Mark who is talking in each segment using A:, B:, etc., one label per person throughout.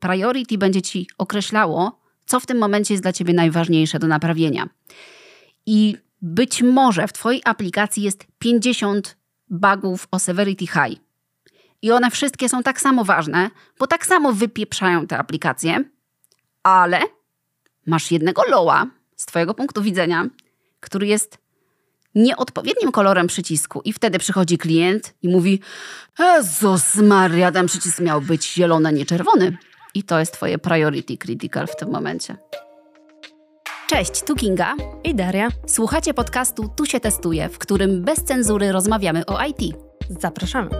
A: priority będzie ci określało, co w tym momencie jest dla ciebie najważniejsze do naprawienia. I być może w twojej aplikacji jest 50 bugów o severity high. I one wszystkie są tak samo ważne, bo tak samo wypieprzają te aplikacje, ale masz jednego loła z twojego punktu widzenia, który jest nieodpowiednim kolorem przycisku i wtedy przychodzi klient i mówi Jezus Maria, ten przycisk miał być zielony, nie czerwony. I to jest twoje priority critical w tym momencie. Cześć, tu Kinga
B: i Daria.
A: Słuchacie podcastu Tu się testuje, w którym bez cenzury rozmawiamy o IT.
B: Zapraszamy.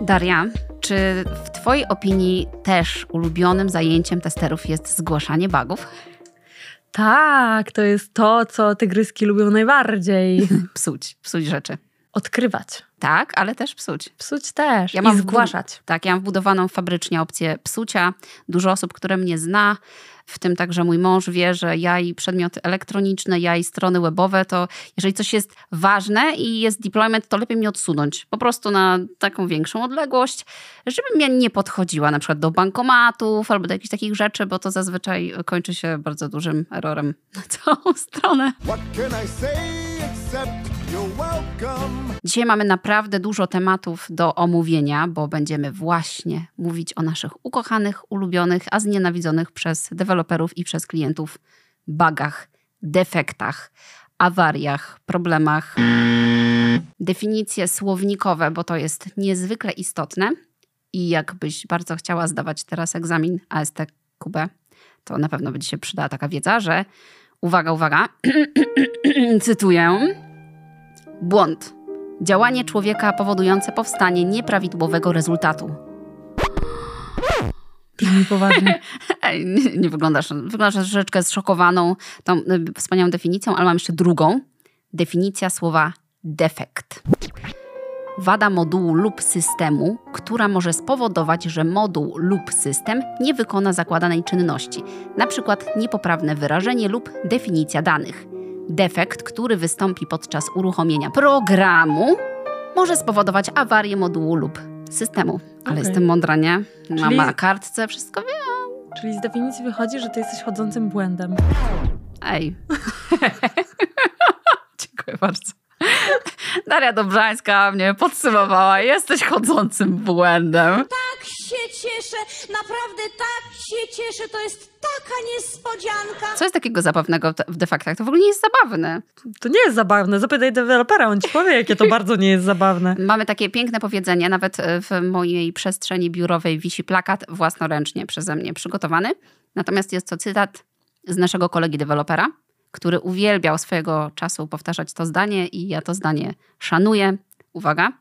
A: Daria, czy w Twojej opinii też ulubionym zajęciem testerów jest zgłaszanie bugów?
B: Tak, to jest to, co tygryski lubią najbardziej.
A: psuć, psuć rzeczy.
B: Odkrywać.
A: Tak, ale też psuć.
B: Psuć też ja mam I zgłaszać.
A: Tak, ja mam wbudowaną fabrycznie opcję psucia. Dużo osób, które mnie zna, w tym także mój mąż wie, że ja i przedmioty elektroniczne, ja i strony webowe, to jeżeli coś jest ważne i jest deployment, to lepiej mi odsunąć. Po prostu na taką większą odległość, żebym ja nie podchodziła na przykład do bankomatów albo do jakichś takich rzeczy, bo to zazwyczaj kończy się bardzo dużym errorem na całą stronę. What can I say except you're welcome? Dzisiaj mamy naprawdę dużo tematów do omówienia, bo będziemy właśnie mówić o naszych ukochanych, ulubionych, a znienawidzonych przez deweloperów i przez klientów bugach, defektach, awariach, problemach. Definicje słownikowe, bo to jest niezwykle istotne. I jakbyś bardzo chciała zdawać teraz egzamin ASTQB, to na pewno będzie się przydała taka wiedza, że uwaga, uwaga, cytuję, błąd Działanie człowieka powodujące powstanie nieprawidłowego rezultatu.
B: Nie poważnie.
A: nie, nie wyglądasz, wyglądasz troszeczkę zszokowaną tą y, wspaniałą definicją, ale mam jeszcze drugą. Definicja słowa defekt. Wada modułu lub systemu, która może spowodować, że moduł lub system nie wykona zakładanej czynności, na przykład niepoprawne wyrażenie lub definicja danych. Defekt, który wystąpi podczas uruchomienia programu, może spowodować awarię modułu lub systemu. Ale okay. jestem mądra, nie? Mama Czyli... na kartce, wszystko wiem.
B: Czyli z definicji wychodzi, że ty jesteś chodzącym błędem.
A: Ej. Dziękuję bardzo. Daria Dobrzańska mnie podsumowała. Jesteś chodzącym błędem.
C: Tak się cieszę, naprawdę tak się cieszę. To jest taka niespodzianka.
A: Co jest takiego zabawnego w defaktach? To w ogóle nie jest zabawne.
B: To nie jest zabawne. Zapytaj dewelopera, on ci powie, jakie to bardzo nie jest zabawne.
A: Mamy takie piękne powiedzenie, nawet e, w mojej przestrzeni biurowej wisi plakat własnoręcznie przeze mnie przygotowany. Natomiast jest to cytat z naszego kolegi dewelopera, który uwielbiał swojego czasu powtarzać to zdanie i ja to zdanie szanuję. Uwaga,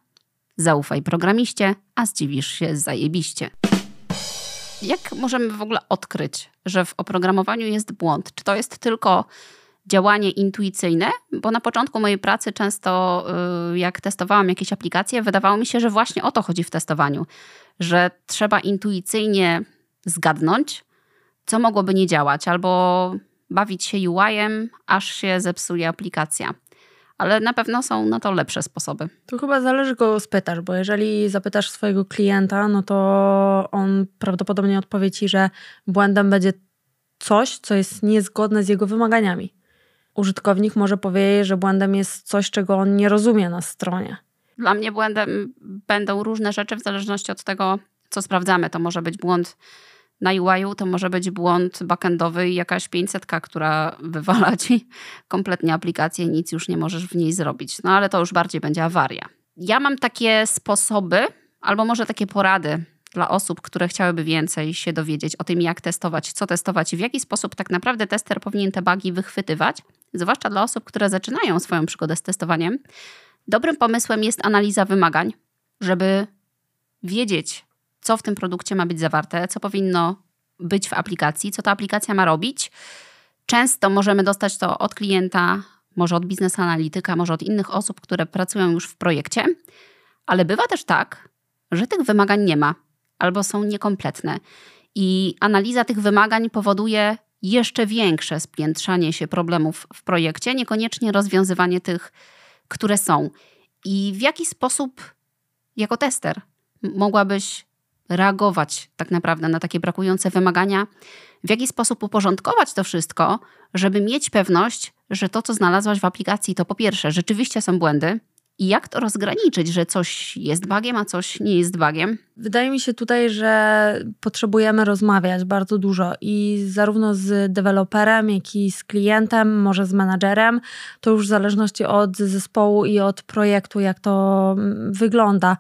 A: zaufaj programiście, a zdziwisz się zajebiście. Jak możemy w ogóle odkryć, że w oprogramowaniu jest błąd? Czy to jest tylko działanie intuicyjne? Bo na początku mojej pracy często, y, jak testowałam jakieś aplikacje, wydawało mi się, że właśnie o to chodzi w testowaniu, że trzeba intuicyjnie zgadnąć, co mogłoby nie działać, albo bawić się UI-em, aż się zepsuje aplikacja. Ale na pewno są na to lepsze sposoby.
B: To chyba zależy, go spytasz, bo jeżeli zapytasz swojego klienta, no to on prawdopodobnie odpowie ci, że błędem będzie coś, co jest niezgodne z jego wymaganiami. Użytkownik może powiedzieć, że błędem jest coś, czego on nie rozumie na stronie.
A: Dla mnie błędem będą różne rzeczy w zależności od tego, co sprawdzamy. To może być błąd na UI-u to może być błąd backendowy i jakaś 500, która wywala ci kompletnie aplikację, nic już nie możesz w niej zrobić. No ale to już bardziej będzie awaria. Ja mam takie sposoby, albo może takie porady dla osób, które chciałyby więcej się dowiedzieć o tym, jak testować, co testować i w jaki sposób tak naprawdę tester powinien te bugi wychwytywać, zwłaszcza dla osób, które zaczynają swoją przygodę z testowaniem. Dobrym pomysłem jest analiza wymagań, żeby wiedzieć, co w tym produkcie ma być zawarte, co powinno być w aplikacji, co ta aplikacja ma robić. Często możemy dostać to od klienta, może od biznes analityka, może od innych osób, które pracują już w projekcie, ale bywa też tak, że tych wymagań nie ma albo są niekompletne. I analiza tych wymagań powoduje jeszcze większe spiętrzanie się problemów w projekcie, niekoniecznie rozwiązywanie tych, które są. I w jaki sposób jako tester mogłabyś reagować tak naprawdę na takie brakujące wymagania, w jaki sposób uporządkować to wszystko, żeby mieć pewność, że to, co znalazłaś w aplikacji, to po pierwsze rzeczywiście są błędy, i jak to rozgraniczyć, że coś jest bagiem, a coś nie jest bagiem?
B: Wydaje mi się tutaj, że potrzebujemy rozmawiać bardzo dużo i zarówno z deweloperem, jak i z klientem, może z menadżerem. To już w zależności od zespołu i od projektu, jak to mm, wygląda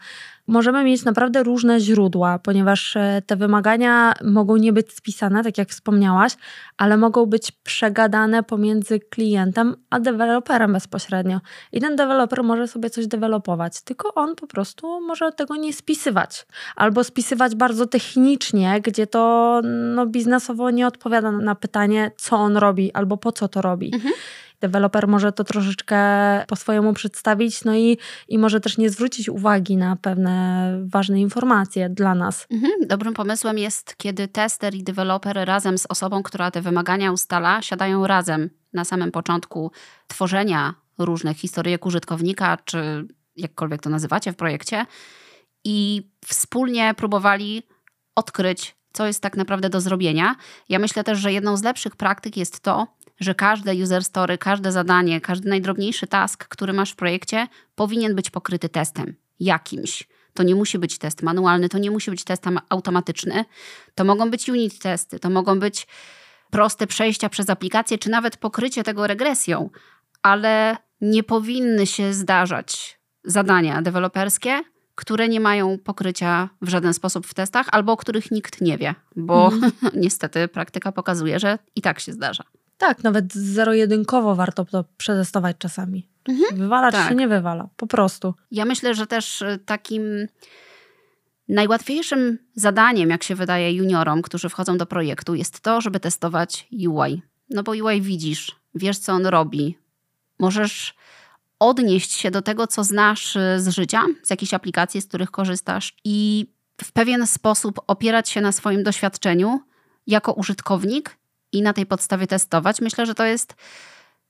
B: możemy mieć naprawdę różne źródła, ponieważ e, te wymagania mogą nie być spisane, tak jak wspomniałaś, ale mogą być przegadane pomiędzy klientem a deweloperem bezpośrednio. I ten deweloper może sobie coś dewelopować, tylko on po prostu może tego nie spisywać. Albo spisywać bardzo technicznie, gdzie to no, biznesowo nie odpowiada na pytanie, co on robi albo po co to robi. Mhm deweloper może to troszeczkę po swojemu przedstawić, no i, i może też nie zwrócić uwagi na pewne ważne informacje dla nas.
A: Mhm. Dobrym pomysłem jest, kiedy tester i deweloper razem z osobą, która te wymagania ustala, siadają razem na samym początku tworzenia różnych historyjek użytkownika, czy jakkolwiek to nazywacie w projekcie, i wspólnie próbowali odkryć, co jest tak naprawdę do zrobienia. Ja myślę też, że jedną z lepszych praktyk jest to, że każde user story, każde zadanie, każdy najdrobniejszy task, który masz w projekcie, powinien być pokryty testem jakimś. To nie musi być test manualny, to nie musi być test automatyczny. To mogą być unit testy, to mogą być proste przejścia przez aplikację, czy nawet pokrycie tego regresją, ale nie powinny się zdarzać zadania deweloperskie, które nie mają pokrycia w żaden sposób w testach, albo o których nikt nie wie, bo mm. niestety praktyka pokazuje, że i tak się zdarza.
B: Tak, nawet zero-jedynkowo warto to przetestować czasami. Mhm. Wywalać tak. się nie wywala, po prostu.
A: Ja myślę, że też y, takim najłatwiejszym zadaniem, jak się wydaje juniorom, którzy wchodzą do projektu, jest to, żeby testować UI. No bo UI widzisz, wiesz co on robi. Możesz odnieść się do tego, co znasz y, z życia, z jakichś aplikacji, z których korzystasz i w pewien sposób opierać się na swoim doświadczeniu jako użytkownik i na tej podstawie testować. Myślę, że to jest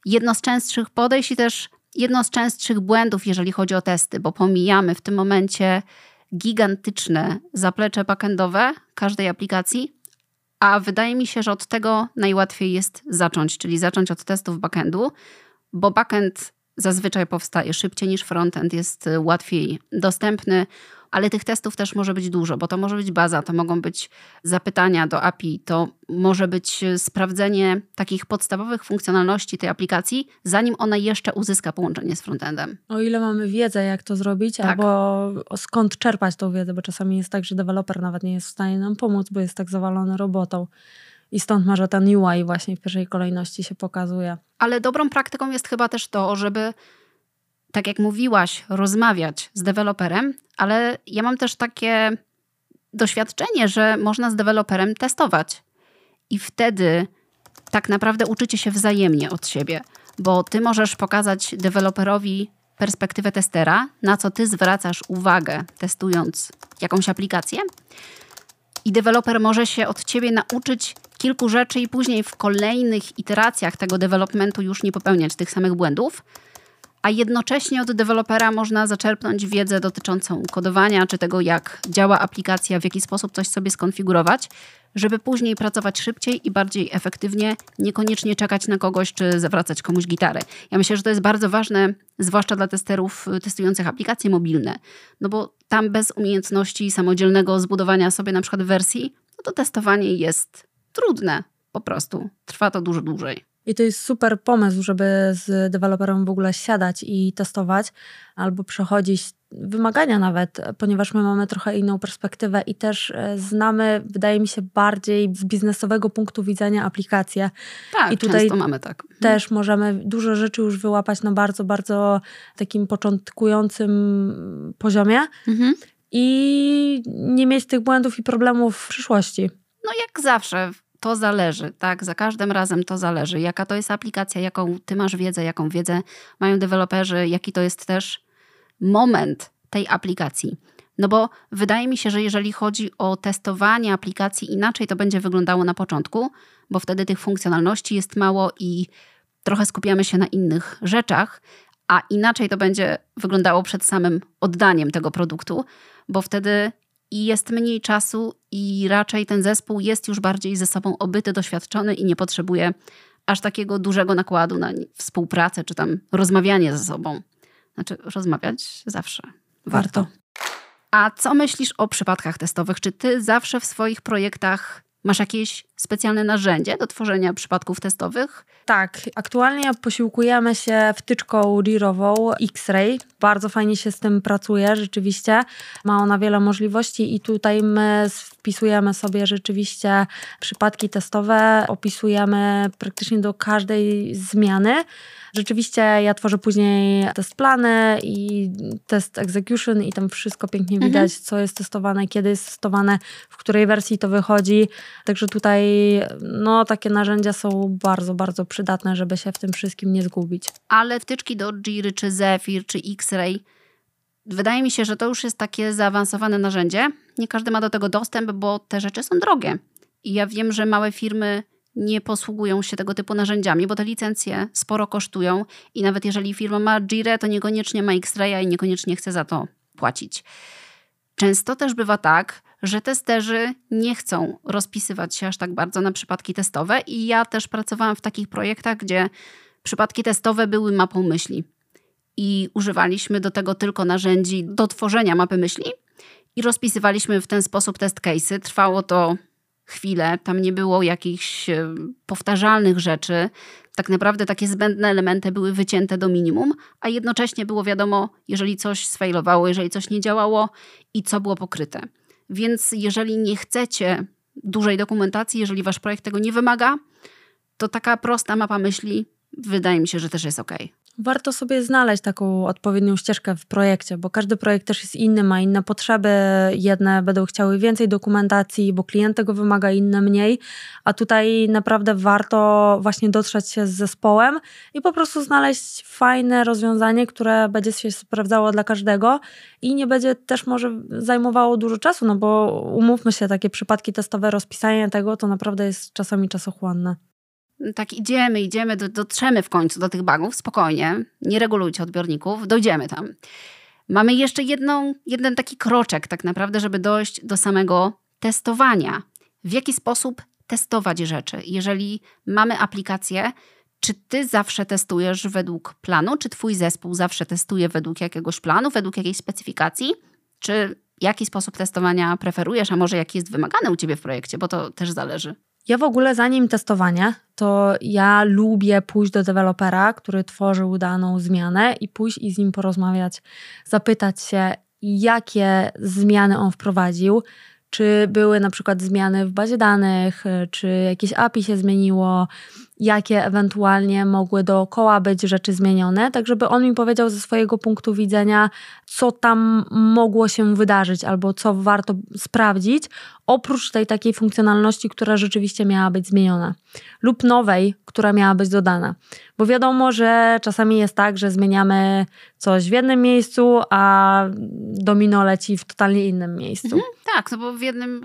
A: jedno z częstszych podejść i też jedno z częstszych błędów, jeżeli chodzi o testy, bo pomijamy w tym momencie gigantyczne zaplecze backendowe każdej aplikacji, a wydaje mi się, że od tego najłatwiej jest zacząć, czyli zacząć od testów backendu, bo backend zazwyczaj powstaje szybciej niż frontend, jest łatwiej dostępny ale tych testów też może być dużo, bo to może być baza, to mogą być zapytania do API, to może być sprawdzenie takich podstawowych funkcjonalności tej aplikacji, zanim ona jeszcze uzyska połączenie z frontendem.
B: O ile mamy wiedzę, jak to zrobić, tak. albo skąd czerpać tą wiedzę, bo czasami jest tak, że deweloper nawet nie jest w stanie nam pomóc, bo jest tak zawalony robotą. I stąd może ten UI właśnie w pierwszej kolejności się pokazuje.
A: Ale dobrą praktyką jest chyba też to, żeby tak jak mówiłaś, rozmawiać z deweloperem, ale ja mam też takie doświadczenie, że można z deweloperem testować. I wtedy tak naprawdę uczycie się wzajemnie od siebie, bo ty możesz pokazać deweloperowi perspektywę testera, na co ty zwracasz uwagę, testując jakąś aplikację. I deweloper może się od ciebie nauczyć kilku rzeczy, i później w kolejnych iteracjach tego developmentu już nie popełniać tych samych błędów a jednocześnie od dewelopera można zaczerpnąć wiedzę dotyczącą kodowania, czy tego, jak działa aplikacja, w jaki sposób coś sobie skonfigurować, żeby później pracować szybciej i bardziej efektywnie, niekoniecznie czekać na kogoś, czy zawracać komuś gitarę. Ja myślę, że to jest bardzo ważne, zwłaszcza dla testerów testujących aplikacje mobilne, no bo tam bez umiejętności samodzielnego zbudowania sobie na przykład wersji, no to testowanie jest trudne, po prostu. Trwa to dużo dłużej.
B: I to jest super pomysł, żeby z deweloperem w ogóle siadać i testować albo przechodzić wymagania nawet, ponieważ my mamy trochę inną perspektywę i też e, znamy, wydaje mi się, bardziej z biznesowego punktu widzenia aplikacje.
A: Tak,
B: I
A: tutaj często mamy tak. Mhm.
B: Też możemy dużo rzeczy już wyłapać na bardzo, bardzo takim początkującym poziomie mhm. i nie mieć tych błędów i problemów w przyszłości.
A: No jak zawsze to zależy, tak? Za każdym razem to zależy. Jaka to jest aplikacja, jaką ty masz wiedzę, jaką wiedzę mają deweloperzy, jaki to jest też moment tej aplikacji. No bo wydaje mi się, że jeżeli chodzi o testowanie aplikacji, inaczej to będzie wyglądało na początku, bo wtedy tych funkcjonalności jest mało i trochę skupiamy się na innych rzeczach, a inaczej to będzie wyglądało przed samym oddaniem tego produktu, bo wtedy i jest mniej czasu i raczej ten zespół jest już bardziej ze sobą obyty, doświadczony i nie potrzebuje aż takiego dużego nakładu na współpracę czy tam rozmawianie ze sobą. Znaczy, rozmawiać zawsze warto. warto. A co myślisz o przypadkach testowych? Czy ty zawsze w swoich projektach Masz jakieś specjalne narzędzie do tworzenia przypadków testowych?
B: Tak, aktualnie posiłkujemy się wtyczką RIRową X-Ray. Bardzo fajnie się z tym pracuje, rzeczywiście. Ma ona wiele możliwości i tutaj my wpisujemy sobie rzeczywiście przypadki testowe, opisujemy praktycznie do każdej zmiany. Rzeczywiście ja tworzę później test plany i test execution i tam wszystko pięknie widać, mhm. co jest testowane, kiedy jest testowane, w której wersji to wychodzi. Także tutaj no, takie narzędzia są bardzo, bardzo przydatne, żeby się w tym wszystkim nie zgubić.
A: Ale wtyczki do Jiry, czy Zephyr, czy X-Ray Wydaje mi się, że to już jest takie zaawansowane narzędzie. Nie każdy ma do tego dostęp, bo te rzeczy są drogie. I ja wiem, że małe firmy nie posługują się tego typu narzędziami, bo te licencje sporo kosztują i nawet jeżeli firma ma Jira, to niekoniecznie ma X-Raya i niekoniecznie chce za to płacić. Często też bywa tak, że testerzy nie chcą rozpisywać się aż tak bardzo na przypadki testowe i ja też pracowałam w takich projektach, gdzie przypadki testowe były mapą myśli i używaliśmy do tego tylko narzędzi do tworzenia mapy myśli i rozpisywaliśmy w ten sposób test case'y. Trwało to chwilę, tam nie było jakichś e, powtarzalnych rzeczy. Tak naprawdę takie zbędne elementy były wycięte do minimum, a jednocześnie było wiadomo, jeżeli coś sfailowało, jeżeli coś nie działało i co było pokryte. Więc jeżeli nie chcecie dużej dokumentacji, jeżeli wasz projekt tego nie wymaga, to taka prosta mapa myśli wydaje mi się, że też jest ok
B: warto sobie znaleźć taką odpowiednią ścieżkę w projekcie, bo każdy projekt też jest inny, ma inne potrzeby. Jedne będą chciały więcej dokumentacji, bo klient tego wymaga, inne mniej. A tutaj naprawdę warto właśnie dotrzeć się z zespołem i po prostu znaleźć fajne rozwiązanie, które będzie się sprawdzało dla każdego i nie będzie też może zajmowało dużo czasu, no bo umówmy się, takie przypadki testowe, rozpisanie tego to naprawdę jest czasami czasochłonne
A: tak idziemy, idziemy, dotrzemy w końcu do tych bugów, spokojnie, nie regulujcie odbiorników, dojdziemy tam. Mamy jeszcze jedną, jeden taki kroczek tak naprawdę, żeby dojść do samego testowania. W jaki sposób testować rzeczy? Jeżeli mamy aplikację, czy ty zawsze testujesz według planu, czy twój zespół zawsze testuje według jakiegoś planu, według jakiejś specyfikacji? Czy jaki sposób testowania preferujesz, a może jaki jest wymagany u ciebie w projekcie, bo to też zależy.
B: Ja w ogóle zanim testowanie, to ja lubię pójść do dewelopera, który tworzył daną zmianę i pójść i z nim porozmawiać, zapytać się, jakie zmiany on wprowadził, czy były na przykład zmiany w bazie danych, czy jakieś API się zmieniło, jakie ewentualnie mogły dookoła być rzeczy zmienione, tak żeby on mi powiedział ze swojego punktu widzenia, co tam mogło się wydarzyć albo co warto sprawdzić, oprócz tej takiej funkcjonalności, która rzeczywiście miała być zmieniona, lub nowej, która miała być dodana. Bo wiadomo, że czasami jest tak, że zmieniamy coś w jednym miejscu, a domino leci w totalnie innym miejscu. Mhm,
A: tak, no bo w jednym,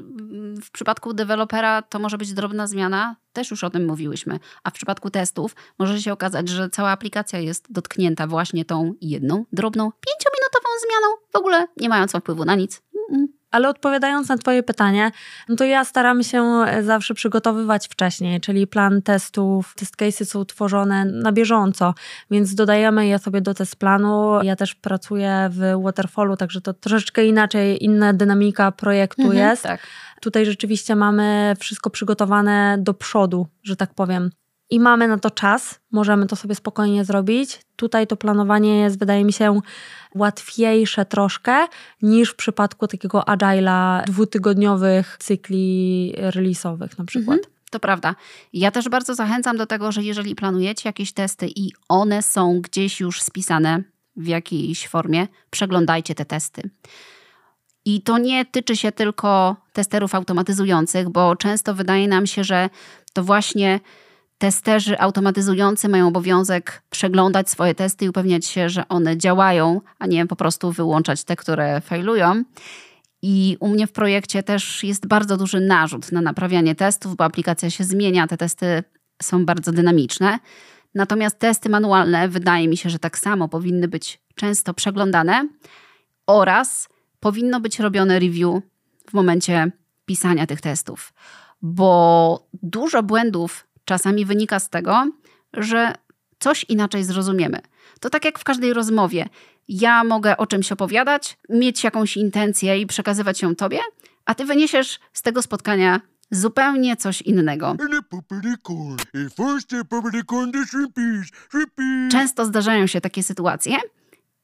A: w przypadku dewelopera to może być drobna zmiana, też już o tym mówiłyśmy, a w przypadku testów może się okazać, że cała aplikacja jest dotknięta właśnie tą jedną, drobną, pięciominutową zmianą, w ogóle nie mającą wpływu na nic. Mm -mm.
B: Ale odpowiadając na Twoje pytanie, no to ja staram się e, zawsze przygotowywać wcześniej, czyli plan testów, test cases są tworzone na bieżąco, więc dodajemy je sobie do test planu. Ja też pracuję w Waterfallu, także to troszeczkę inaczej, inna dynamika projektu mhm, jest. Tak. Tutaj rzeczywiście mamy wszystko przygotowane do przodu, że tak powiem i mamy na to czas, możemy to sobie spokojnie zrobić. Tutaj to planowanie jest, wydaje mi się, łatwiejsze troszkę niż w przypadku takiego agile'a dwutygodniowych cykli release'owych na przykład. Mhm,
A: to prawda. Ja też bardzo zachęcam do tego, że jeżeli planujecie jakieś testy i one są gdzieś już spisane w jakiejś formie, przeglądajcie te testy. I to nie tyczy się tylko testerów automatyzujących, bo często wydaje nam się, że to właśnie testerzy automatyzujący mają obowiązek przeglądać swoje testy i upewniać się, że one działają, a nie po prostu wyłączać te, które failują. I u mnie w projekcie też jest bardzo duży narzut na naprawianie testów, bo aplikacja się zmienia, te testy są bardzo dynamiczne. Natomiast testy manualne wydaje mi się, że tak samo powinny być często przeglądane oraz powinno być robione review w momencie pisania tych testów, bo dużo błędów czasami wynika z tego, że coś inaczej zrozumiemy. To tak jak w każdej rozmowie. Ja mogę o czymś opowiadać, mieć jakąś intencję i przekazywać ją tobie, a ty wyniesiesz z tego spotkania zupełnie coś innego. Często zdarzają się takie sytuacje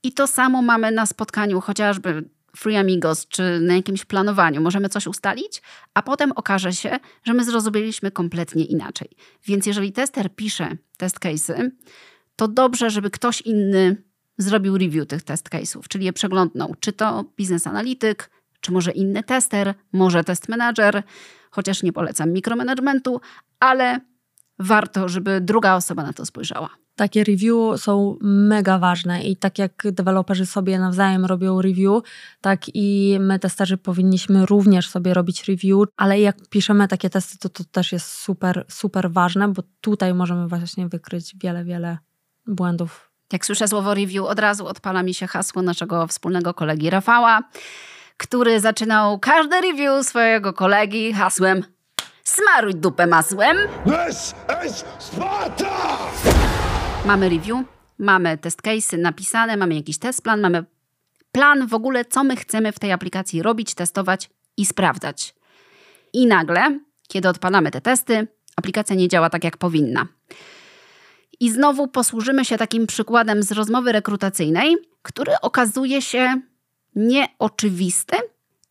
A: i to samo mamy na spotkaniu chociażby Free Amigos czy na jakimś planowaniu. Możemy coś ustalić, a potem okaże się, że my zrozumieliśmy kompletnie inaczej. Więc jeżeli tester pisze test case'y, to dobrze, żeby ktoś inny zrobił review tych test case'ów, czyli je przeglądnął. Czy to biznes analityk, czy może inny tester, może test manager, chociaż nie polecam mikromanagementu, ale warto, żeby druga osoba na to spojrzała.
B: Takie review są mega ważne i tak jak deweloperzy sobie nawzajem robią review, tak i my testerzy powinniśmy również sobie robić review, ale jak piszemy takie testy, to to też jest super, super ważne, bo tutaj możemy właśnie wykryć wiele, wiele błędów.
A: Jak słyszę słowo review, od razu odpala mi się hasło naszego wspólnego kolegi Rafała, który zaczynał każde review swojego kolegi hasłem Smaruj dupę masłem. This is Sparta! Mamy review, mamy test case'y napisane, mamy jakiś test plan, mamy plan w ogóle, co my chcemy w tej aplikacji robić, testować i sprawdzać. I nagle, kiedy odpalamy te testy, aplikacja nie działa tak, jak powinna. I znowu posłużymy się takim przykładem z rozmowy rekrutacyjnej, który okazuje się nieoczywisty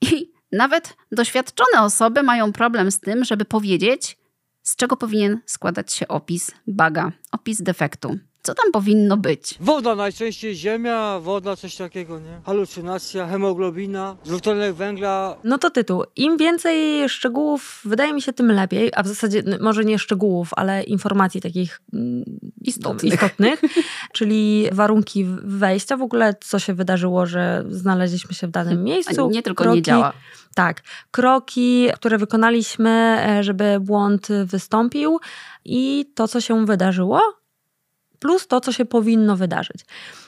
A: i nawet doświadczone osoby mają problem z tym, żeby powiedzieć, z czego powinien składać się opis baga, opis defektu. Co tam powinno być?
D: Woda najczęściej, ziemia, woda, coś takiego, nie? Halucynacja, hemoglobina, dwutlenek węgla.
B: No to tytuł. Im więcej szczegółów, wydaje mi się, tym lepiej, a w zasadzie może nie szczegółów, ale informacji takich
A: mm, istotnych,
B: istotnych czyli warunki wejścia, w ogóle co się wydarzyło, że znaleźliśmy się w danym miejscu.
A: A nie tylko kroki, nie działa.
B: Tak, kroki, które wykonaliśmy, e, żeby błąd wystąpił i to, co się wydarzyło, plus to, co się powinno wydarzyć.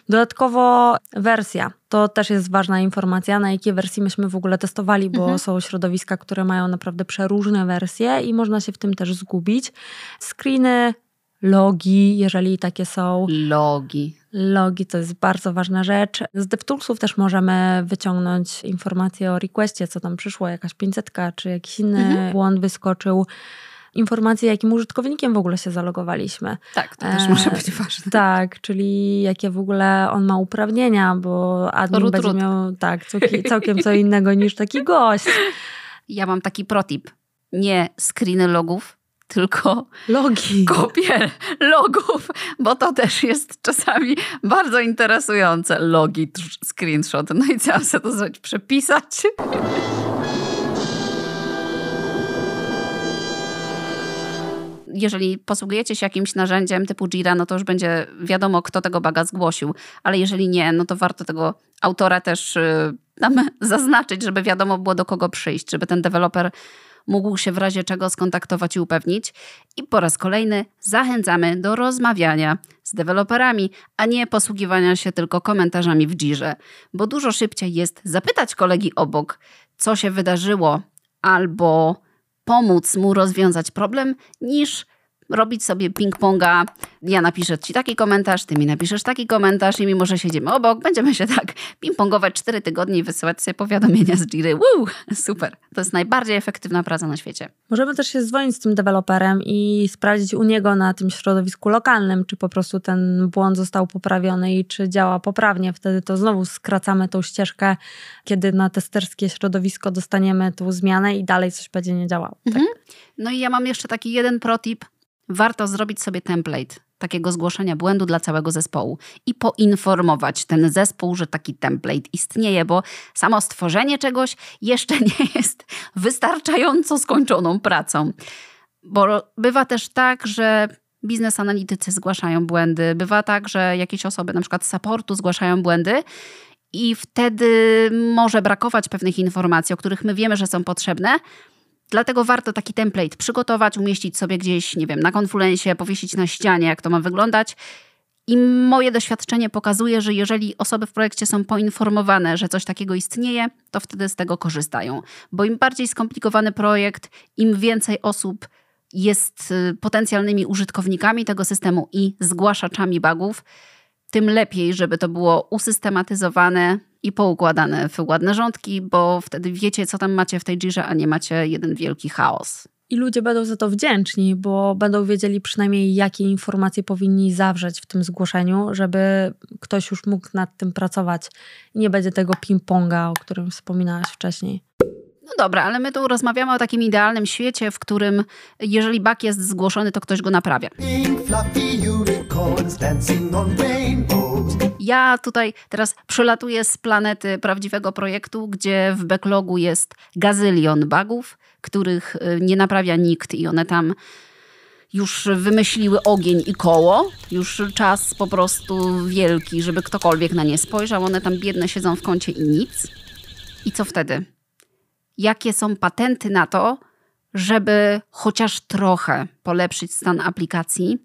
B: Dodatkowo wersja. To też jest ważna informacja, na jakie wersji myśmy w ogóle testowali, bo mhm. są środowiska, które mają naprawdę przeróżne wersje i można się w tym też zgubić. Screeny, logi, jeżeli takie są.
A: Logi.
B: Logi to jest bardzo ważna rzecz. Z DevToolsów też możemy wyciągnąć informacje o requestie, co tam przyszło, jakaś 500 czy jakiś inny mhm. błąd wyskoczył informacje, jakim użytkownikiem w ogóle się zalogowaliśmy.
A: Tak, to też e, może być ważne.
B: Tak, czyli jakie w ogóle on ma uprawnienia, bo admin rut, będzie rut. miał tak, całkiem, całkiem co innego niż taki gość.
A: Ja mam taki protip. Nie screeny logów, tylko
B: logi.
A: Kopie logów, bo to też jest czasami bardzo interesujące. Logi, screenshot. No i co, sobie to zrobić? Przepisać? Jeżeli posługujecie się jakimś narzędziem typu Jira, no to już będzie wiadomo, kto tego baga zgłosił, ale jeżeli nie, no to warto tego autora też y, tam zaznaczyć, żeby wiadomo było do kogo przyjść, żeby ten deweloper mógł się w razie czego skontaktować i upewnić. I po raz kolejny zachęcamy do rozmawiania z deweloperami, a nie posługiwania się tylko komentarzami w Jirze, bo dużo szybciej jest zapytać kolegi obok, co się wydarzyło, albo pomóc mu rozwiązać problem, niż robić sobie ping-ponga. Ja napiszę ci taki komentarz, ty mi napiszesz taki komentarz i mimo, że siedzimy obok, będziemy się tak ping-pongować cztery tygodnie i wysyłać sobie powiadomienia z Jiry. Woo! Super. To jest najbardziej efektywna praca na świecie.
B: Możemy też się dzwonić z tym deweloperem i sprawdzić u niego na tym środowisku lokalnym, czy po prostu ten błąd został poprawiony i czy działa poprawnie. Wtedy to znowu skracamy tą ścieżkę, kiedy na testerskie środowisko dostaniemy tą zmianę i dalej coś będzie nie działało. Tak? Mhm.
A: No i ja mam jeszcze taki jeden protip, warto zrobić sobie template takiego zgłoszenia błędu dla całego zespołu i poinformować ten zespół, że taki template istnieje, bo samo stworzenie czegoś jeszcze nie jest wystarczająco skończoną pracą. Bo bywa też tak, że biznes analitycy zgłaszają błędy, bywa tak, że jakieś osoby, na przykład supportu, zgłaszają błędy. I wtedy może brakować pewnych informacji, o których my wiemy, że są potrzebne, Dlatego warto taki template przygotować, umieścić sobie gdzieś, nie wiem, na konfulencie, powiesić na ścianie, jak to ma wyglądać I moje doświadczenie pokazuje, że jeżeli osoby w projekcie są poinformowane, że coś takiego istnieje, to wtedy z tego korzystają. Bo im bardziej skomplikowany projekt, im więcej osób jest y, potencjalnymi użytkownikami tego systemu i zgłaszaczami bugów, tym lepiej, żeby to było usystematyzowane i poukładane w ładne rządki, bo wtedy wiecie, co tam macie w tej Jirze, a nie macie jeden wielki chaos.
B: I ludzie będą za to wdzięczni, bo będą wiedzieli przynajmniej, jakie informacje powinni zawrzeć w tym zgłoszeniu, żeby ktoś już mógł nad tym pracować. I nie będzie tego ping-ponga, o którym wspominałaś wcześniej.
A: No dobra, ale my tu rozmawiamy o takim idealnym świecie, w którym jeżeli bug jest zgłoszony, to ktoś go naprawia. Ja tutaj teraz przelatuję z planety prawdziwego projektu, gdzie w backlogu jest gazylion bugów, których y, nie naprawia nikt i one tam już wymyśliły ogień i koło. Już czas po prostu wielki, żeby ktokolwiek na nie spojrzał. One tam biedne siedzą w kącie i nic. I co wtedy? Jakie są patenty na to, żeby chociaż trochę polepszyć stan aplikacji,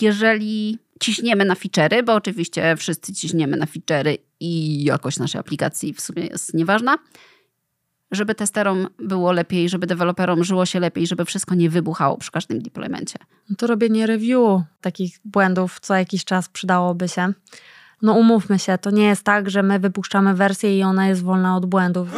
A: jeżeli ciśniemy na feature'y, bo oczywiście wszyscy ciśniemy na feature'y i jakość naszej aplikacji w sumie jest nieważna, żeby testerom było lepiej, żeby deweloperom żyło się lepiej, żeby wszystko nie wybuchało przy każdym deploymencie.
B: No to robienie review takich błędów co jakiś czas przydałoby się. No umówmy się, to nie jest tak, że my wypuszczamy wersję i ona jest wolna od błędów.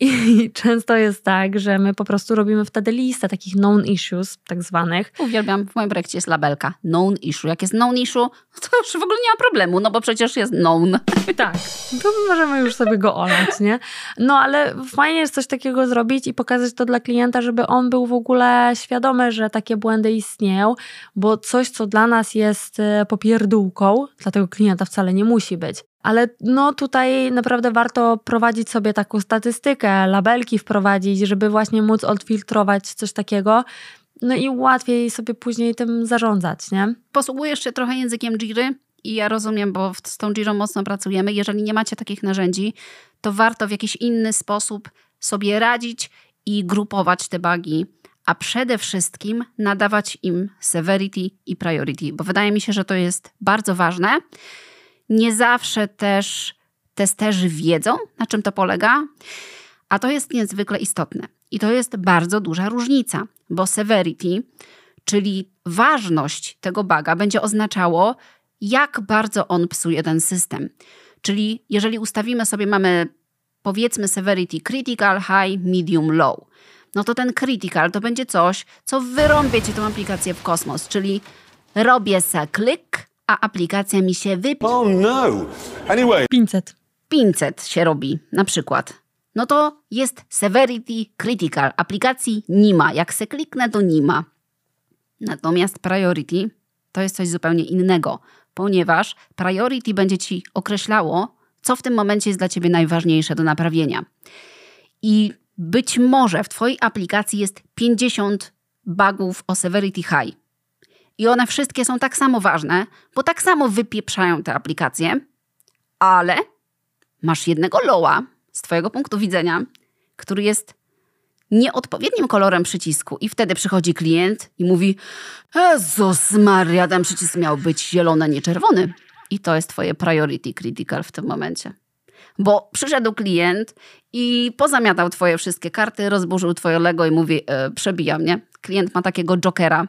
B: I często jest tak, że my po prostu robimy wtedy listę takich known issues, tak zwanych.
A: Uwielbiam, w moim projekcie jest labelka known issue. Jak jest known issue, to już w ogóle nie ma problemu, no bo przecież jest known.
B: Tak, to możemy już sobie go olać, nie? No ale fajnie jest coś takiego zrobić i pokazać to dla klienta, żeby on był w ogóle świadomy, że takie błędy istnieją, bo coś, co dla nas jest e, popierdółką, dla tego klienta wcale nie musi być. Ale no tutaj naprawdę warto prowadzić sobie taką statystykę, labelki wprowadzić, żeby właśnie móc odfiltrować coś takiego. No i łatwiej sobie później tym zarządzać, nie?
A: Posługujesz się trochę językiem Jiry i ja rozumiem, bo z tą Jirą mocno pracujemy. Jeżeli nie macie takich narzędzi, to warto w jakiś inny sposób sobie radzić i grupować te bugi, a przede wszystkim nadawać im severity i priority, bo wydaje mi się, że to jest bardzo ważne. Nie zawsze też testerzy wiedzą, na czym to polega, a to jest niezwykle istotne. I to jest bardzo duża różnica, bo severity, czyli ważność tego baga, będzie oznaczało, jak bardzo on psuje ten system. Czyli jeżeli ustawimy sobie, mamy powiedzmy severity critical, high, medium, low, no to ten critical to będzie coś, co wyrąbie ci tą aplikację w kosmos, czyli robię se klik, a aplikacja mi się wypi...
E: Oh no! Anyway.
B: 500.
A: 500 się robi na przykład. No to jest severity critical. Aplikacji nie ma. Jak se kliknę, to nie ma. Natomiast priority to jest coś zupełnie innego, ponieważ priority będzie ci określało, co w tym momencie jest dla ciebie najważniejsze do naprawienia. I być może w twojej aplikacji jest 50 bugów o severity high i one wszystkie są tak samo ważne, bo tak samo wypieprzają te aplikacje, ale masz jednego loa z Twojego punktu widzenia, który jest nieodpowiednim kolorem przycisku i wtedy przychodzi klient i mówi Jezus Maria, ten przycisk miał być zielony, nie czerwony. I to jest Twoje priority critical w tym momencie. Bo przyszedł klient i pozamiatał Twoje wszystkie karty, rozburzył Twoje Lego i mówi e, przebija mnie. Klient ma takiego jokera,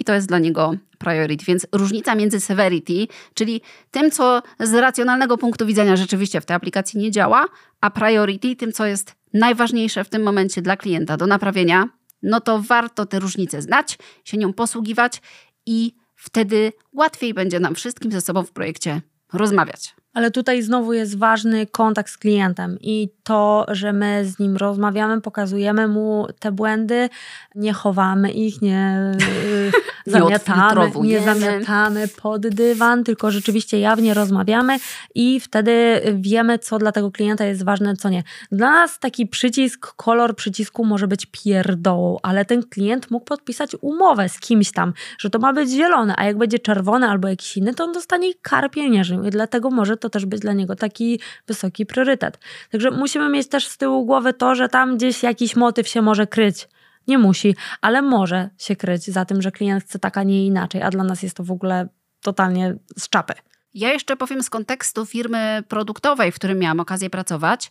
A: i to jest dla niego priority. Więc różnica między severity, czyli tym, co z racjonalnego punktu widzenia rzeczywiście w tej aplikacji nie działa, a priority, tym, co jest najważniejsze w tym momencie dla klienta do naprawienia, no to warto te różnice znać, się nią posługiwać i wtedy łatwiej będzie nam wszystkim ze sobą w projekcie rozmawiać.
B: Ale tutaj znowu jest ważny kontakt z klientem i to, że my z nim rozmawiamy, pokazujemy mu te błędy, nie chowamy ich, nie zamiatamy, nie zamiatamy pod dywan, tylko rzeczywiście jawnie rozmawiamy i wtedy wiemy, co dla tego klienta jest ważne, co nie. Dla nas taki przycisk, kolor przycisku może być pierdołą, ale ten klient mógł podpisać umowę z kimś tam, że to ma być zielone, a jak będzie czerwone albo jakiś inny, to on dostanie kar pieniężny i dlatego może to też być dla niego taki wysoki priorytet. Także musimy mieć też z tyłu głowy to, że tam gdzieś jakiś motyw się może kryć. Nie musi, ale może się kryć za tym, że klient chce tak, a nie inaczej, a dla nas jest to w ogóle totalnie z czapy.
A: Ja jeszcze powiem z kontekstu firmy produktowej, w którym miałam okazję pracować,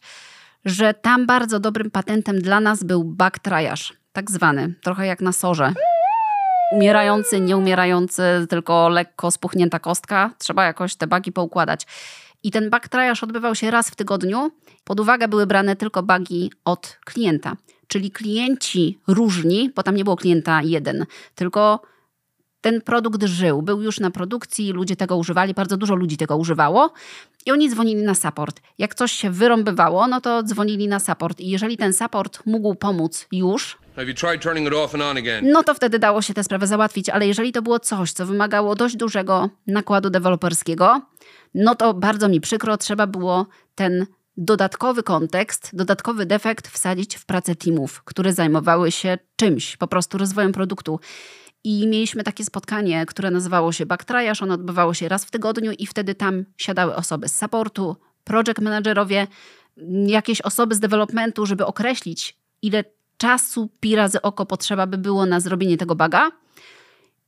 A: że tam bardzo dobrym patentem dla nas był triage, tak zwany, trochę jak na sorze. Umierający, nieumierający, tylko lekko spuchnięta kostka. Trzeba jakoś te bugi poukładać. I ten bug triage odbywał się raz w tygodniu. Pod uwagę były brane tylko bugi od klienta. Czyli klienci różni, bo tam nie było klienta jeden, tylko ten produkt żył, był już na produkcji, ludzie tego używali, bardzo dużo ludzi tego używało i oni dzwonili na support. Jak coś się wyrąbywało, no to dzwonili na support i jeżeli ten support mógł pomóc już, No to wtedy dało się tę sprawę załatwić, ale jeżeli to było coś, co wymagało dość dużego nakładu deweloperskiego, no to bardzo mi przykro, trzeba było ten dodatkowy kontekst, dodatkowy defekt wsadzić w pracę teamów, które zajmowały się czymś, po prostu rozwojem produktu. I mieliśmy takie spotkanie, które nazywało się Backtriage. Ono odbywało się raz w tygodniu i wtedy tam siadały osoby z supportu, project managerowie, jakieś osoby z developmentu, żeby określić, ile czasu pi razy oko potrzeba by było na zrobienie tego baga.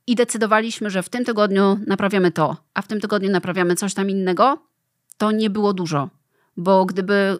A: I decydowaliśmy, że w tym tygodniu naprawiamy to, a w tym tygodniu naprawiamy coś tam innego. To nie było dużo, bo gdyby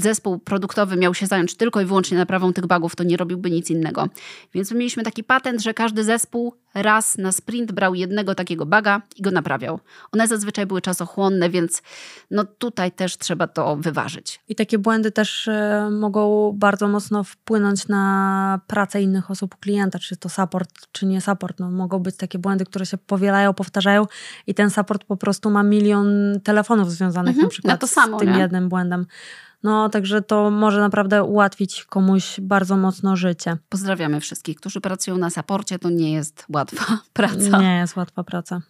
A: zespół produktowy miał się zająć tylko i wyłącznie naprawą tych bugów, to nie robiłby nic innego. Więc my mieliśmy taki patent, że każdy zespół raz na sprint brał jednego takiego buga i go naprawiał. One zazwyczaj były czasochłonne, więc no tutaj też trzeba to wyważyć.
B: I takie błędy też e, mogą bardzo mocno wpłynąć na pracę innych osób u klienta, czy to support, czy nie support. No, mogą być takie błędy, które się powielają, powtarzają i ten support po prostu ma milion telefonów związanych
A: Mhm,
B: na przykład
A: na to samo,
B: z tym
A: nie?
B: jednym błędem. No, także to może naprawdę ułatwić komuś bardzo mocno życie.
A: Pozdrawiamy wszystkich, którzy pracują na saporcie. To nie jest łatwa praca.
B: Nie jest łatwa praca.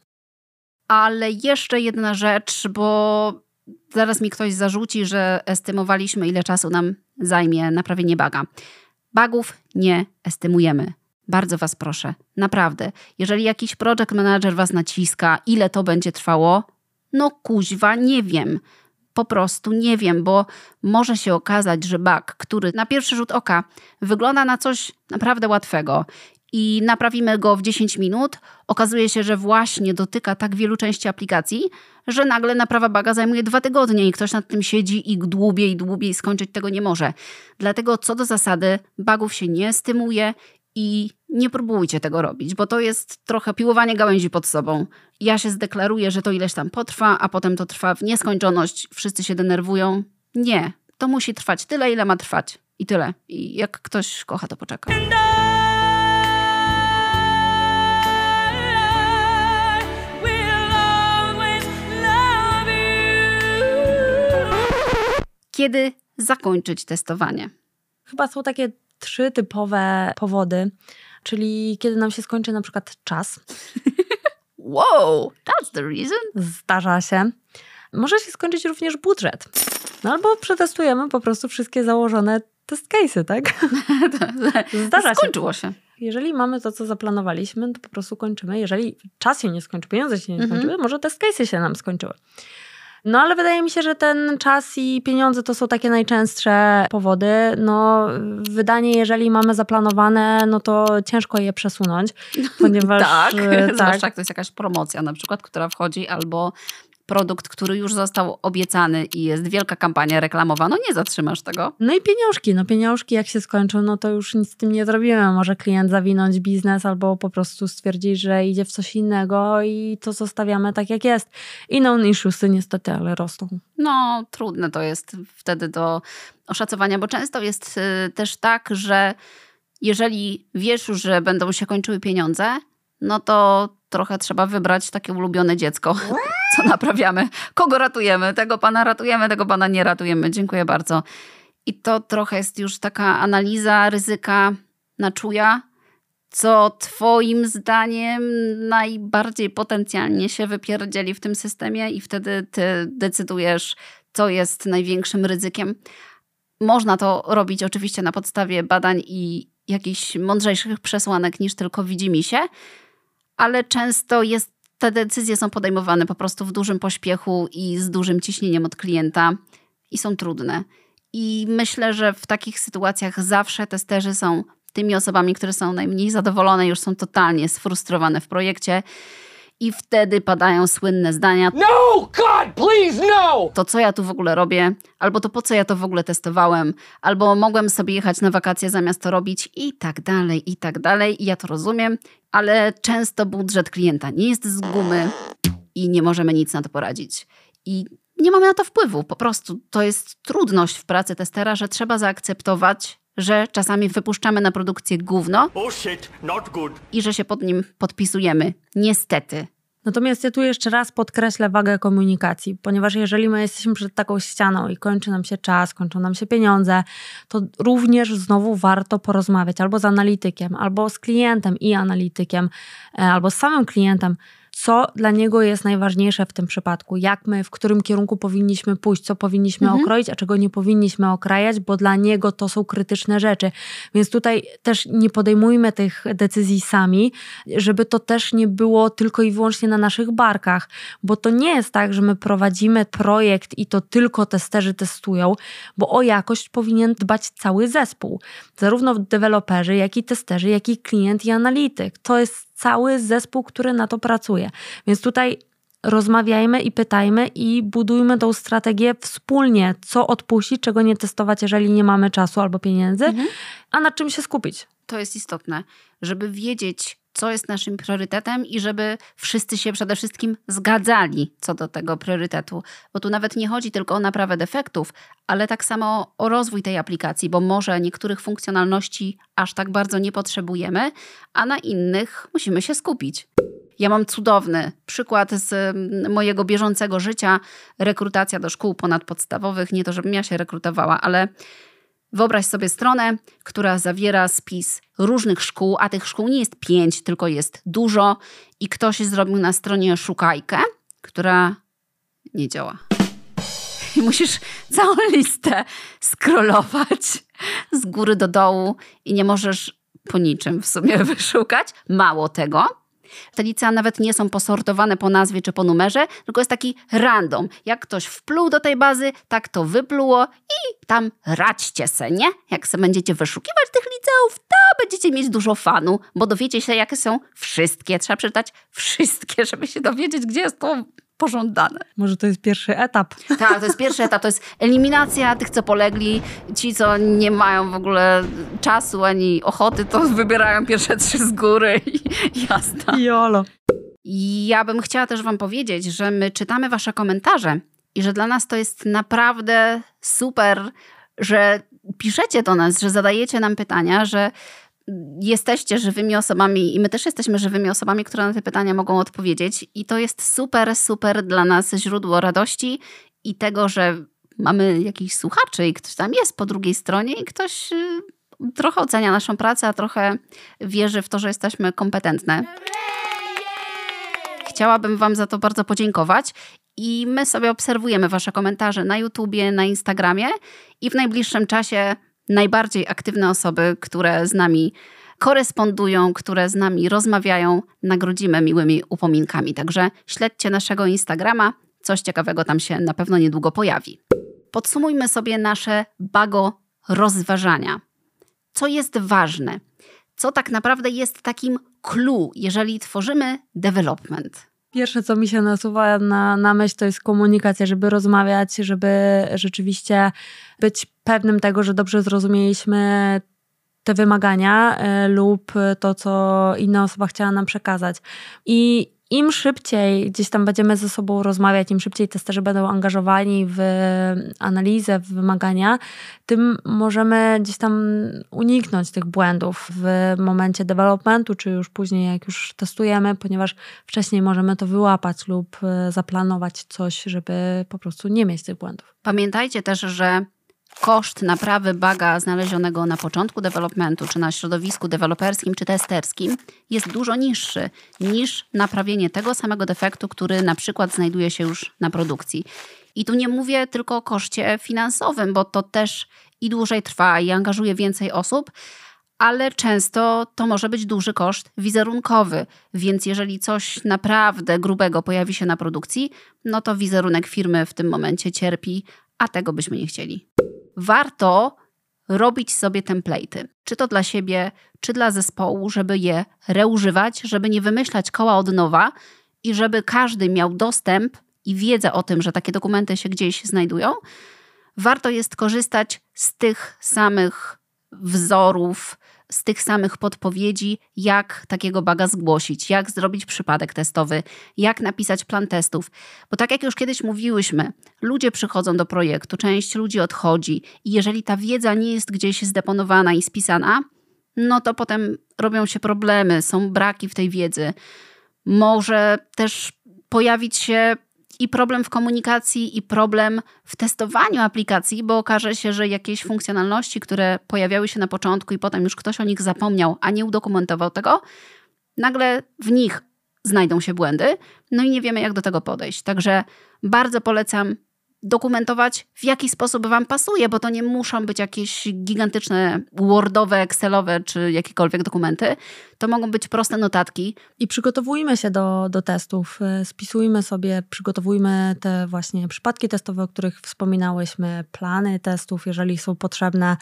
A: Ale jeszcze jedna rzecz, bo zaraz mi ktoś zarzuci, że estymowaliśmy, ile czasu nam zajmie naprawienie baga. Bagów nie estymujemy. Bardzo Was proszę, naprawdę. Jeżeli jakiś project manager Was naciska, ile to będzie trwało, no kuźwa, nie wiem. Po prostu nie wiem, bo może się okazać, że bug, który na pierwszy rzut oka wygląda na coś naprawdę łatwego i naprawimy go w 10 minut, okazuje się, że właśnie dotyka tak wielu części aplikacji, że nagle naprawa baga zajmuje dwa tygodnie i ktoś nad tym siedzi i dłubie i skończyć tego nie może. Dlatego co do zasady bugów się nie stymuje i nie próbujcie tego robić, bo to jest trochę piłowanie gałęzi pod sobą. Ja się zdeklaruję, że to ileś tam potrwa, a potem to trwa w nieskończoność, wszyscy się denerwują. Nie, to musi trwać tyle, ile ma trwać. I tyle. I jak ktoś kocha, to poczeka. Kiedy zakończyć testowanie?
B: Chyba są takie trzy typowe powody, czyli kiedy nam się skończy na przykład czas,
A: Wow, that's the reason.
B: zdarza się. Może się skończyć również budżet. No albo przetestujemy po prostu wszystkie założone test case'y, tak? Zdarza się.
A: Skończyło się.
B: Jeżeli mamy to, co zaplanowaliśmy, to po prostu kończymy. Jeżeli czas się nie skończy, pieniądze się nie
A: Mhm.
B: skończyły, może test case'y się nam skończyły. No ale wydaje mi się, że ten czas i pieniądze to są takie najczęstsze powody. No wydanie, jeżeli mamy zaplanowane, no to ciężko je przesunąć, ponieważ
A: tak,
B: e,
A: zwłaszcza jak to jest jakaś promocja na przykład, która wchodzi, albo produkt, który już został obiecany i jest wielka kampania reklamowa, no nie zatrzymasz tego.
B: No i pieniążki. No pieniążki jak się skończą, no to już nic z tym nie zrobimy. Może klient zawinąć biznes albo po prostu stwierdzić, że idzie w coś innego i to zostawiamy tak jak jest. I no issuesy niestety, ale rosną.
A: No, trudne to jest wtedy do oszacowania, bo często jest y, też tak, że jeżeli wiesz już, że będą się kończyły pieniądze, no to trochę trzeba wybrać takie ulubione dziecko, co naprawiamy. Kogo ratujemy? Tego pana ratujemy, tego pana nie ratujemy. Dziękuję bardzo. I to trochę jest już taka analiza ryzyka na czuja, co twoim zdaniem najbardziej potencjalnie się wypierdzieli w tym systemie i wtedy ty decydujesz, co jest największym ryzykiem. Można to robić oczywiście na podstawie badań i jakichś mądrzejszych przesłanek niż tylko widzi mi się, ale często jest, te decyzje są podejmowane po prostu w dużym pośpiechu i z dużym ciśnieniem od klienta i są trudne. I myślę, że w takich sytuacjach zawsze testerzy są tymi osobami, które są najmniej zadowolone, już są totalnie sfrustrowane w projekcie I wtedy padają słynne zdania.
F: No! God, please, no!
A: To co ja tu w ogóle robię? Albo to po co ja to w ogóle testowałem? Albo mogłem sobie jechać na wakacje zamiast to robić i tak dalej, i tak dalej. I ja to rozumiem, ale często budżet klienta nie jest z gumy i nie możemy nic na to poradzić. I nie mamy na to wpływu. Po prostu to jest trudność w pracy testera, że trzeba zaakceptować, że czasami wypuszczamy na produkcję gówno
F: shit, not good.
A: i że się pod nim podpisujemy. Niestety.
B: Natomiast ja tu jeszcze raz podkreślę wagę komunikacji, ponieważ jeżeli my jesteśmy przed taką ścianą i kończy nam się czas, kończą nam się pieniądze, to również znowu warto porozmawiać albo z analitykiem, albo z klientem i analitykiem, e, albo z samym klientem, co dla niego jest najważniejsze w tym przypadku, jak my, w którym kierunku powinniśmy pójść, co powinniśmy
A: Mhm.
B: okroić, a czego nie powinniśmy okrajać, bo dla niego to są krytyczne rzeczy. Więc tutaj też nie podejmujmy tych decyzji sami, żeby to też nie było tylko i wyłącznie na naszych barkach, bo to nie jest tak, że my prowadzimy projekt i to tylko testerzy testują, bo o jakość powinien dbać cały zespół. Zarówno deweloperzy, jak i testerzy, jak i klient i analityk. To jest cały zespół, który na to pracuje. Więc tutaj rozmawiajmy i pytajmy i budujmy tą strategię wspólnie, co odpuścić, czego nie testować, jeżeli nie mamy czasu albo pieniędzy, a nad czym się skupić.
A: To jest istotne, żeby wiedzieć, co jest naszym priorytetem i żeby wszyscy się przede wszystkim zgadzali co do tego priorytetu. Bo tu nawet nie chodzi tylko o naprawę defektów, ale tak samo o rozwój tej aplikacji, bo może niektórych funkcjonalności aż tak bardzo nie potrzebujemy, a na innych musimy się skupić. Ja mam cudowny przykład z mm, mojego bieżącego życia. Rekrutacja do szkół ponadpodstawowych. Nie to, żebym ja się rekrutowała, ale Wyobraź sobie stronę, która zawiera spis różnych szkół, a tych szkół nie jest pięć, tylko jest dużo, i ktoś zrobił na stronie szukajkę, która nie działa. I musisz całą listę scrollować z góry do dołu i nie możesz po niczym w sumie wyszukać. Mało tego, te licea nawet nie są posortowane po nazwie czy po numerze, tylko jest taki random. Jak ktoś wpluł do tej bazy, tak to wypluło i tam radźcie se, nie? Jak se będziecie wyszukiwać tych liceów, to będziecie mieć dużo fanu, bo dowiecie się, jakie są wszystkie. Trzeba przeczytać wszystkie, żeby się dowiedzieć, gdzie jest to pożądane.
B: Może to jest pierwszy etap.
A: Tak, to jest pierwszy etap, to jest eliminacja tych, co polegli. Ci, co nie mają w ogóle czasu ani ochoty, to wybierają pierwsze trzy z góry i jasne.
B: Jolo.
A: Ja bym chciała też Wam powiedzieć, że my czytamy Wasze komentarze i że dla nas to jest naprawdę super, że piszecie do nas, że zadajecie nam pytania, że jesteście żywymi osobami i my też jesteśmy żywymi osobami, które na te pytania mogą odpowiedzieć. I to jest super, super dla nas źródło radości i tego, że mamy jakichś słuchaczy i ktoś tam jest po drugiej stronie i ktoś y, trochę ocenia naszą pracę, a trochę wierzy w to, że jesteśmy kompetentne. Chciałabym Wam za to bardzo podziękować. I my sobie obserwujemy Wasze komentarze na YouTubie, na Instagramie i w najbliższym czasie najbardziej aktywne osoby, które z nami korespondują, które z nami rozmawiają, nagrodzimy miłymi upominkami. Także śledźcie naszego Instagrama, coś ciekawego tam się na pewno niedługo pojawi. Podsumujmy sobie nasze bago rozważania. Co jest ważne? Co tak naprawdę jest takim clue, jeżeli tworzymy development?
B: Pierwsze, co mi się nasuwa na, na myśl, to jest komunikacja, żeby rozmawiać, żeby rzeczywiście być pewnym tego, że dobrze zrozumieliśmy te wymagania y, lub to, co inna osoba chciała nam przekazać. I im szybciej gdzieś tam będziemy ze sobą rozmawiać, im szybciej testerzy będą angażowani w analizę, w wymagania, tym możemy gdzieś tam uniknąć tych błędów w momencie developmentu, czy już później, jak już testujemy, ponieważ wcześniej możemy to wyłapać lub y, zaplanować coś, żeby po prostu nie mieć tych błędów.
A: Pamiętajcie też, że koszt naprawy baga znalezionego na początku developmentu, czy na środowisku deweloperskim, czy testerskim jest dużo niższy niż naprawienie tego samego defektu, który na przykład znajduje się już na produkcji. I tu nie mówię tylko o koszcie finansowym, bo to też i dłużej trwa i angażuje więcej osób, ale często to może być duży koszt wizerunkowy, więc jeżeli coś naprawdę grubego pojawi się na produkcji, no to wizerunek firmy w tym momencie cierpi, a tego byśmy nie chcieli. Warto robić sobie template'y, czy to dla siebie, czy dla zespołu, żeby je reużywać, żeby nie wymyślać koła od nowa i żeby każdy miał dostęp i wiedzę o tym, że takie dokumenty się gdzieś znajdują, warto jest korzystać z tych samych wzorów, z tych samych podpowiedzi, jak takiego baga zgłosić, jak zrobić przypadek testowy, jak napisać plan testów. Bo tak jak już kiedyś mówiłyśmy, ludzie przychodzą do projektu, część ludzi odchodzi i jeżeli ta wiedza nie jest gdzieś zdeponowana i spisana, no to potem robią się problemy, są braki w tej wiedzy. Może też pojawić się i problem w komunikacji, i problem w testowaniu aplikacji, bo okaże się, że jakieś funkcjonalności, które pojawiały się na początku i potem już ktoś o nich zapomniał, a nie udokumentował tego, nagle w nich znajdą się błędy, no i nie wiemy, jak do tego podejść. Także bardzo polecam dokumentować, w jaki sposób Wam pasuje, bo to nie muszą być jakieś gigantyczne Wordowe, Excelowe czy jakiekolwiek dokumenty. To mogą być proste notatki.
B: I przygotowujmy się do, do testów. E, spisujmy sobie, przygotowujmy te właśnie przypadki testowe, o których wspominałyśmy, plany testów, jeżeli są potrzebne.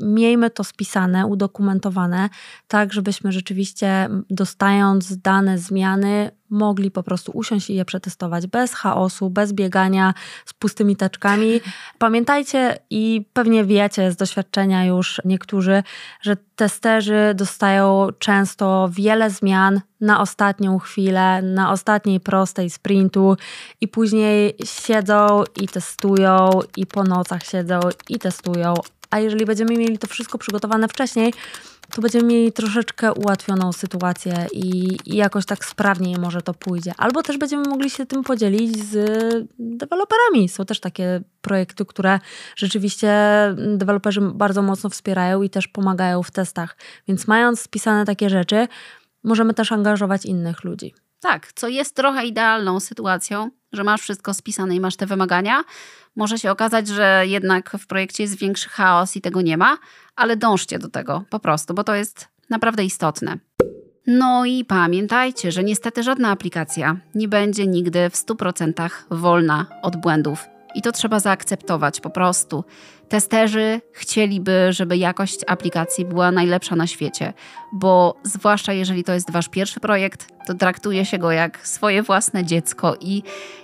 B: Miejmy to spisane, udokumentowane, tak żebyśmy rzeczywiście dostając dane zmiany, mogli po prostu usiąść i je przetestować bez chaosu, bez biegania z pustymi taczkami. Pamiętajcie i pewnie wiecie z doświadczenia już niektórzy, że testerzy dostają często wiele zmian na ostatnią chwilę, na ostatniej prostej sprintu i później siedzą i testują i po nocach siedzą i testują. A jeżeli będziemy mieli to wszystko przygotowane wcześniej, to będziemy mieli troszeczkę ułatwioną sytuację i, i, jakoś tak sprawniej może to pójdzie. Albo też będziemy mogli się tym podzielić z deweloperami. Są też takie projekty, które rzeczywiście deweloperzy bardzo mocno wspierają i też pomagają w testach. Więc mając spisane takie rzeczy, możemy też angażować innych ludzi.
A: Tak, co jest trochę idealną sytuacją, że masz wszystko spisane i masz te wymagania. Może się okazać, że jednak w projekcie jest większy chaos i tego nie ma, ale dążcie do tego po prostu, bo to jest naprawdę istotne. No i pamiętajcie, że niestety żadna aplikacja nie będzie nigdy w 100% wolna od błędów. I to trzeba zaakceptować po prostu. Testerzy chcieliby, żeby jakość aplikacji była najlepsza na świecie, bo zwłaszcza jeżeli to jest wasz pierwszy projekt, to traktuje się go jak swoje własne dziecko i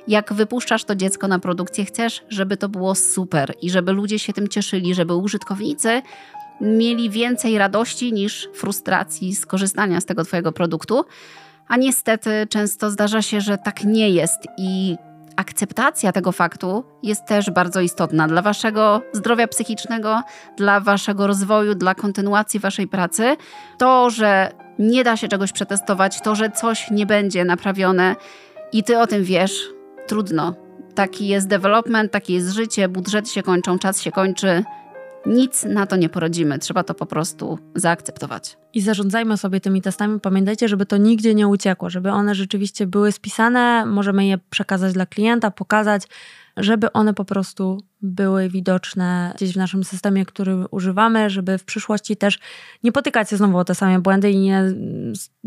A: jak wypuszczasz to dziecko na produkcję, chcesz, żeby to było super i żeby ludzie się tym cieszyli, żeby użytkownicy mieli więcej radości niż frustracji z korzystania z tego twojego produktu. A niestety często zdarza się, że tak nie jest i akceptacja tego faktu jest też bardzo istotna dla waszego zdrowia psychicznego, dla waszego rozwoju, dla kontynuacji waszej pracy. To, że nie da się czegoś przetestować, to, że coś nie będzie naprawione i ty o tym wiesz, trudno. Taki jest development, takie jest życie, budżety się kończą, czas się kończy. Nic na to nie poradzimy, trzeba to po prostu zaakceptować.
B: I zarządzajmy sobie tymi testami. Pamiętajcie, żeby to nigdzie nie uciekło, żeby one rzeczywiście były spisane, możemy je przekazać dla klienta, pokazać, żeby one po prostu były widoczne gdzieś w naszym systemie, który używamy, żeby w przyszłości też nie potykać się znowu o te same błędy i nie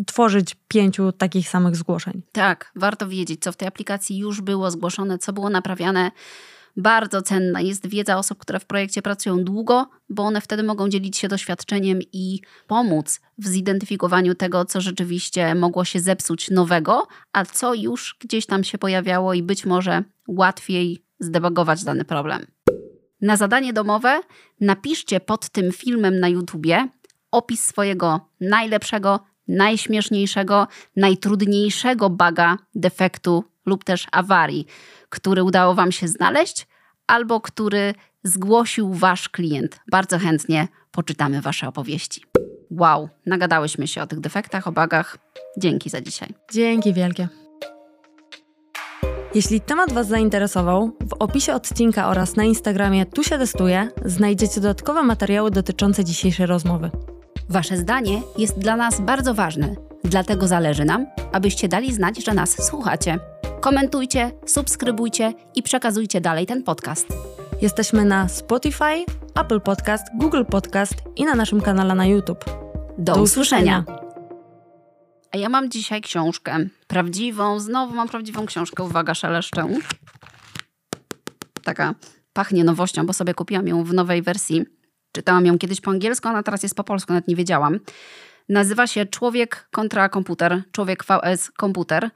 B: tworzyć pięciu takich samych zgłoszeń.
A: Tak, warto wiedzieć, co w tej aplikacji już było zgłoszone, co było naprawiane bardzo cenna jest wiedza osób, które w projekcie pracują długo, bo one wtedy mogą dzielić się doświadczeniem i pomóc w zidentyfikowaniu tego, co rzeczywiście mogło się zepsuć nowego, a co już gdzieś tam się pojawiało i być może łatwiej zdebagować dany problem. Na zadanie domowe napiszcie pod tym filmem na YouTubie opis swojego najlepszego, najśmieszniejszego, najtrudniejszego baga, defektu lub też awarii, który udało Wam się znaleźć, albo który zgłosił Wasz klient. Bardzo chętnie poczytamy Wasze opowieści. Wow, nagadałyśmy się o tych defektach, o bagach. Dzięki za dzisiaj.
B: Dzięki wielkie. Jeśli temat Was zainteresował, w opisie odcinka oraz na Instagramie Tu się testuje znajdziecie dodatkowe materiały dotyczące dzisiejszej rozmowy.
A: Wasze zdanie jest dla nas bardzo ważne, dlatego zależy nam, abyście dali znać, że nas słuchacie komentujcie, subskrybujcie i przekazujcie dalej ten podcast.
B: Jesteśmy na Spotify, Apple Podcast, Google Podcast i na naszym kanale na YouTube.
A: Do, Do usłyszenia. A ja mam dzisiaj książkę prawdziwą, znowu mam prawdziwą książkę, uwaga, szeleszczę. Taka pachnie nowością, bo sobie kupiłam ją w nowej wersji. Czytałam ją kiedyś po angielsku, a teraz jest po polsku, nawet nie wiedziałam. Nazywa się Człowiek kontra komputer, Człowiek VS Komputer.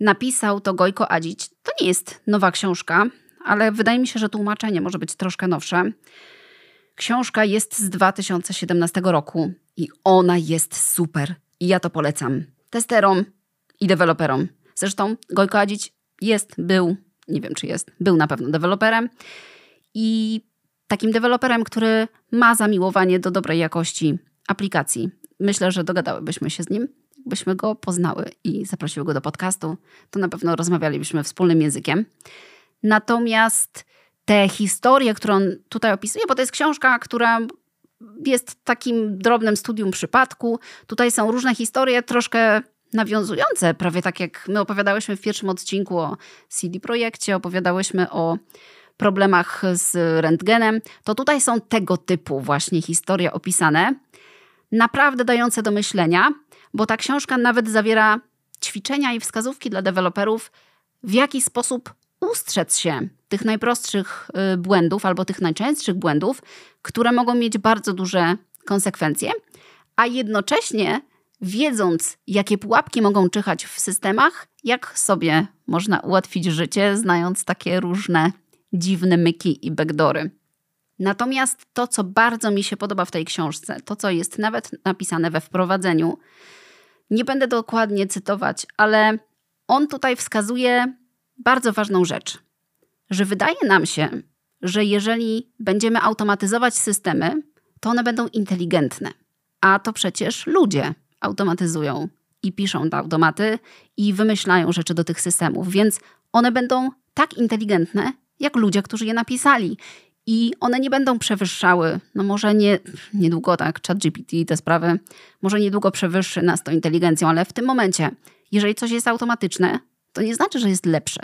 A: Napisał to Gojko Adzić. To nie jest nowa książka, ale wydaje mi się, że tłumaczenie może być troszkę nowsze. Książka jest z 2017 roku i ona jest super. I ja to polecam testerom i deweloperom. Zresztą Gojko Adzić jest, był, nie wiem czy jest, był na pewno deweloperem i takim deweloperem, który ma zamiłowanie do dobrej jakości aplikacji. Myślę, że dogadałybyśmy się z nim, byśmy go poznały i zaprosiły go do podcastu, to na pewno rozmawialibyśmy wspólnym językiem. Natomiast te historie, które on tutaj opisuje, bo to jest książka, która jest takim drobnym studium przypadku. Tutaj są różne historie, troszkę nawiązujące, prawie tak jak my opowiadałyśmy w pierwszym odcinku o CD Projekcie, opowiadałyśmy o problemach z rentgenem, to tutaj są tego typu właśnie historie opisane, naprawdę dające do myślenia, bo ta książka nawet zawiera ćwiczenia i wskazówki dla deweloperów, w jaki sposób ustrzec się tych najprostszych y, błędów albo tych najczęstszych błędów, które mogą mieć bardzo duże konsekwencje, a jednocześnie wiedząc, jakie pułapki mogą czyhać w systemach, jak sobie można ułatwić życie, znając takie różne dziwne myki i backdory. Natomiast to, co bardzo mi się podoba w tej książce, to, co jest nawet napisane we wprowadzeniu, nie będę dokładnie cytować, ale on tutaj wskazuje bardzo ważną rzecz, że wydaje nam się, że jeżeli będziemy automatyzować systemy, to one będą inteligentne. A to przecież ludzie automatyzują i piszą te automaty i wymyślają rzeczy do tych systemów, więc one będą tak inteligentne, jak ludzie, którzy je napisali. I one nie będą przewyższały, no może nie niedługo, tak, ChatGPT i te sprawy, może niedługo przewyższy nas to inteligencją, ale w tym momencie, jeżeli coś jest automatyczne, to nie znaczy, że jest lepsze.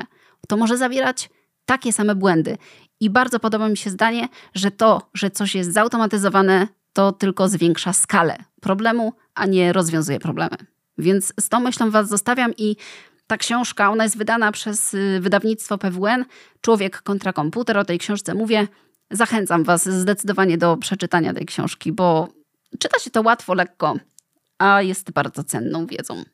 A: To może zawierać takie same błędy. I bardzo podoba mi się zdanie, że to, że coś jest zautomatyzowane, to tylko zwiększa skalę problemu, a nie rozwiązuje problemy. Więc z tą myślą Was zostawiam i ta książka, ona jest wydana przez y, wydawnictwo PWN, Człowiek kontra komputer. O tej książce mówię. Zachęcam Was zdecydowanie do przeczytania tej książki, bo czyta się to łatwo, lekko, a jest bardzo cenną wiedzą.